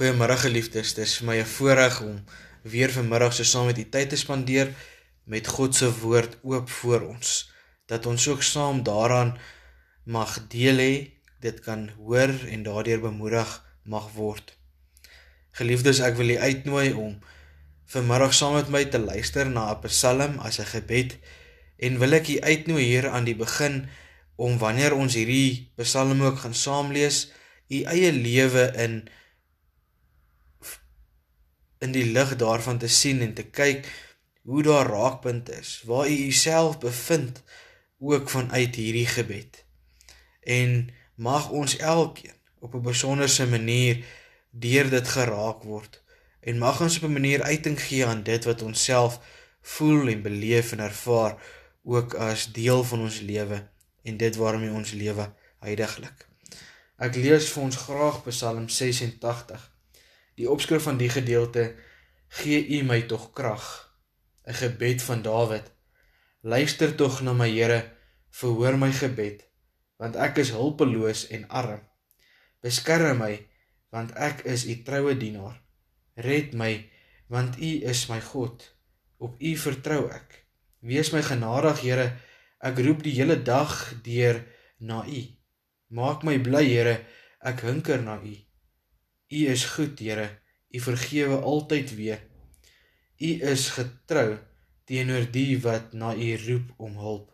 Goeiemôre geliefdes. Dit is vir my 'n voorreg om weer vanmiddag so saam met u tyd te spandeer met God se woord oop voor ons. Dat ons ook saam daaraan mag deel hê, dit kan hoor en daardeur bemoedig mag word. Geliefdes, ek wil u uitnooi om vanmiddag saam met my te luister na 'n Psalm as 'n gebed en wil ek u uitnooi hier aan die begin om wanneer ons hierdie Psalm ook gaan saam lees, u eie lewe in in die lig daarvan te sien en te kyk hoe daar raakpunte is waar u jouself bevind ook vanuit hierdie gebed. En mag ons elkeen op 'n besonderse manier deur dit geraak word en mag ons op 'n manier uiting gee aan dit wat ons self voel en beleef en ervaar ook as deel van ons lewe en dit waarmee ons lewe heidaglik. Ek lees vir ons graag Psalm 86 Die opskrif van die gedeelte gee U my tog krag. 'n Gebed van Dawid. Luister tog na my Here, verhoor my gebed, want ek is hulpeloos en arm. Beskerm my, want ek is U troue dienaar. Red my, want U is my God. Op U vertrou ek. Wees my genadig, Here. Ek roep die hele dag deur na U. Maak my bly, Here. Ek hunker na U. U is goed, Here. U vergewe altyd weer. U is getrou teenoor die wat na U roep om hulp.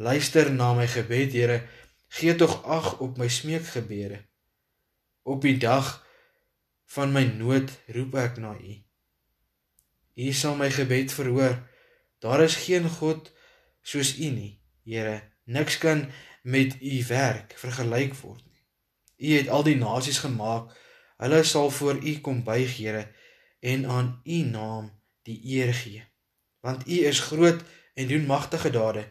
Luister na my gebed, Here. Gee tog ag op my smeekgebede. Op die dag van my nood roep ek na U. U sal my gebed verhoor. Daar is geen God soos U nie, Here. Niks kan met U werk vergelyk word nie. U het al die nasies gemaak Hulle sal voor U kom buig, Here, en aan U naam die eer gee. Want U is groot en doen magtige dade.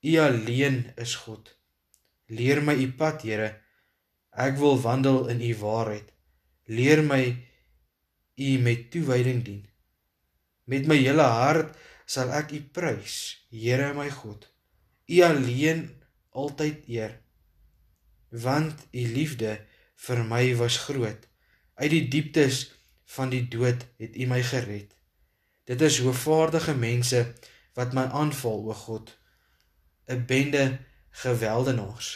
U alleen is God. Leer my U pad, Here. Ek wil wandel in U waarheid. Leer my U met toewyding dien. Met my hele hart sal ek U prys, Here my God. U alleen altyd eer. Want U liefde vir my was groot. Uit die dieptes van die dood het U my gered. Dit is hoofvaardige mense wat my aanval, o God. 'n Bende geweldenaars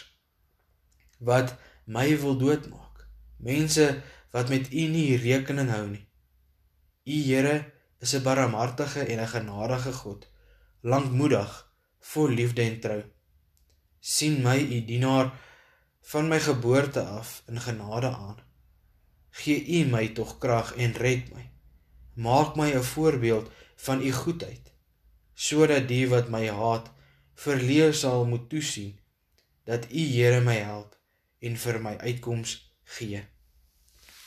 wat my wil doodmaak. Mense wat met U nie rekening hou nie. U Here is 'n barmhartige en 'n genadige God, lankmoedig, vol liefde en trou. sien my U dienaar van my geboorte af in genade aan gee U my tog krag en red my. Maak my 'n voorbeeld van U goedheid, sodat die wat my haat verleë sal moet toesien dat U Here my help en vir my uitkoms gee.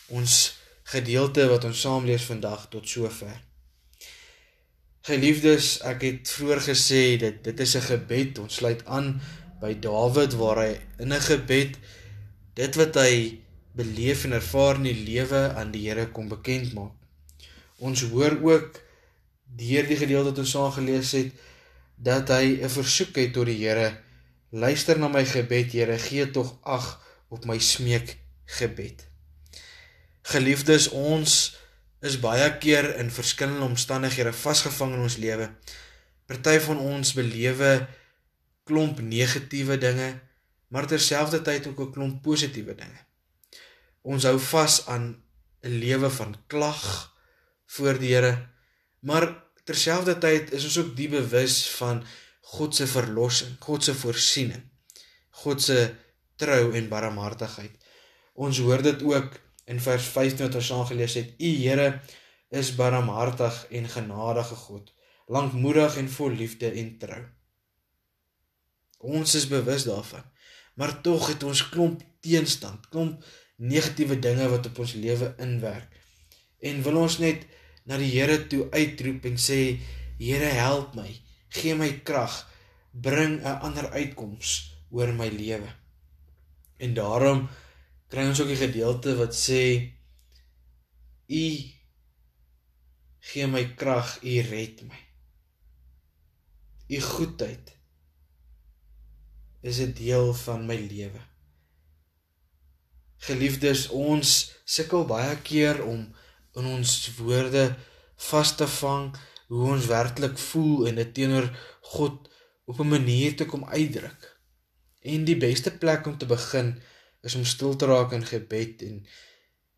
Ons gedeelte wat ons saam lees vandag tot sover. Geliefdes, ek het vroeër gesê dit dit is 'n gebed. Ons sluit aan by Dawid waar hy in 'n gebed dit wat hy beleef en ervaar in die lewe aan die Here kom bekend maak. Ons hoor ook deur die gedeelte wat ons saam gelees het dat hy 'n versoek het tot die Here. Luister na my gebed, Here, gee tog ag op my smeek gebed. Geliefdes, ons is baie keer in verskillende omstandighede vasgevang in ons lewe. Party van ons belewe klomp negatiewe dinge, maar terselfdertyd ook 'n klomp positiewe dinge ons hou vas aan 'n lewe van klag voor die Here. Maar terselfdertyd is ons ook die bewus van God se verlossing, God se voorsiening, God se trou en barmhartigheid. Ons hoor dit ook in vers 15 wat ons aangelees het. U Here is barmhartig en genadige God, lankmoedig en vol liefde en trou. Ons is bewus daarvan. Maar tog het ons klomp teenstand, klomp negatiewe dinge wat op ons lewe inwerk. En wil ons net na die Here toe uitroep en sê Here help my, gee my krag, bring 'n ander uitkoms oor my lewe. En daarom kry ons ook die gedeelte wat sê U gee my krag, U red my. U goedheid is 'n deel van my lewe. Geliefdes, ons sukkel baie keer om in ons woorde vas te vang hoe ons werklik voel en dit teenoor God op 'n manier te kom uitdruk. En die beste plek om te begin is om stil te raak in gebed en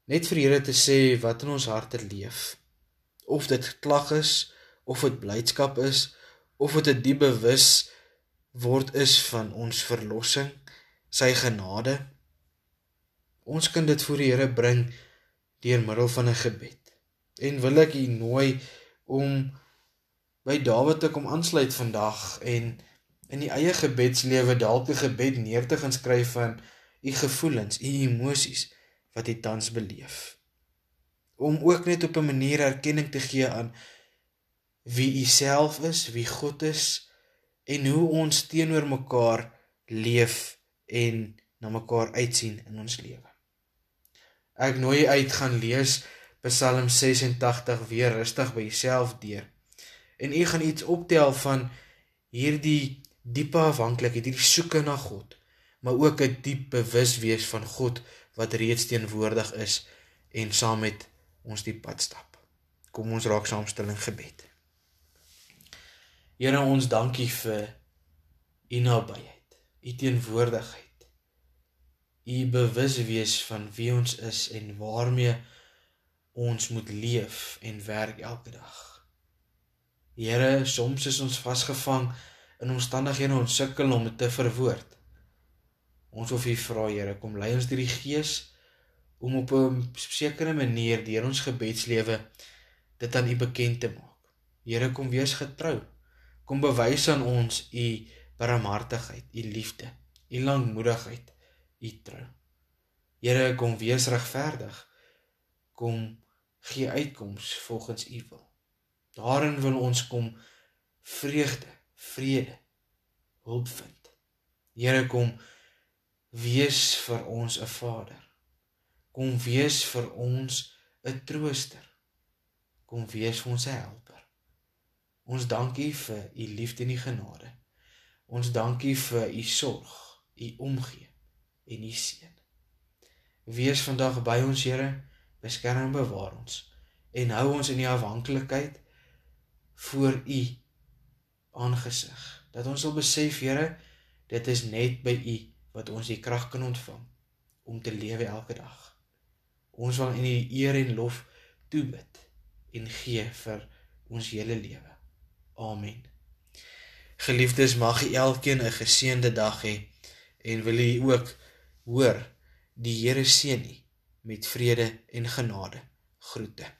net vir Here te sê wat in ons harte leef. Of dit klag is, of dit blydskap is, of dit 'n diep bewus word is van ons verlossing, sy genade. Ons kan dit voor die Here bring deur middel van 'n gebed. En wil ek u nooi om by Dawid te kom aansluit vandag en in die eie gebedslewe dalk 'n gebed neer te gaan skryf van u gevoelens, u emosies wat u tans beleef. Om ook net op 'n manier erkenning te gee aan wie u self is, wie God is en hoe ons teenoor mekaar leef en na mekaar uitsien in ons lewe. Ek nooi uit gaan lees Psalm 86 weer rustig by jouself deur. En u gaan iets optel van hierdie diepe afhanklikheid, hierdie soeke na God, maar ook 'n diep bewuswees van God wat reeds teenwoordig is en saam met ons die pad stap. Kom ons raak saam stil in gebed. Here ons dankie vir u nabyheid, u teenwoordigheid. U bewuswees van wie ons is en waarmee ons moet leef en werk elke dag. Here, soms is ons vasgevang in omstandighede ons sukkel om dit te verwoord. Ons wil U vra, Here, kom lei ons deur die Gees om op 'n sekere manier deur ons gebedslewe dit aan U bekend te maak. Here, kom wees getrou. Kom bewys aan ons U barmhartigheid, U liefde, U lankmoedigheid, U trou. Here, kom wees regverdig. Kom gee uitkoms volgens U wil. Daarin wil ons kom vreugde vrede hulp vind. Here kom wees vir ons 'n Vader. Kom wees vir ons 'n trooster. Kom wees vir ons 'n helper. Ons dankie vir u liefde en u genade. Ons dankie vir u sorg, u omgee en u seën. Wees vandag by ons Here, beskerm en bewaar ons en hou ons in die afhanklikheid voor u aangesig. Dat ons sal besef, Here, dit is net by U wat ons die krag kan ontvang om te lewe elke dag. Ons wil in U eer en lof toebid en gee vir ons hele lewe. Amen. Geliefdes, mag u elkeen 'n geseënde dag hê en wil u ook hoor die Here seën u met vrede en genade. Groete.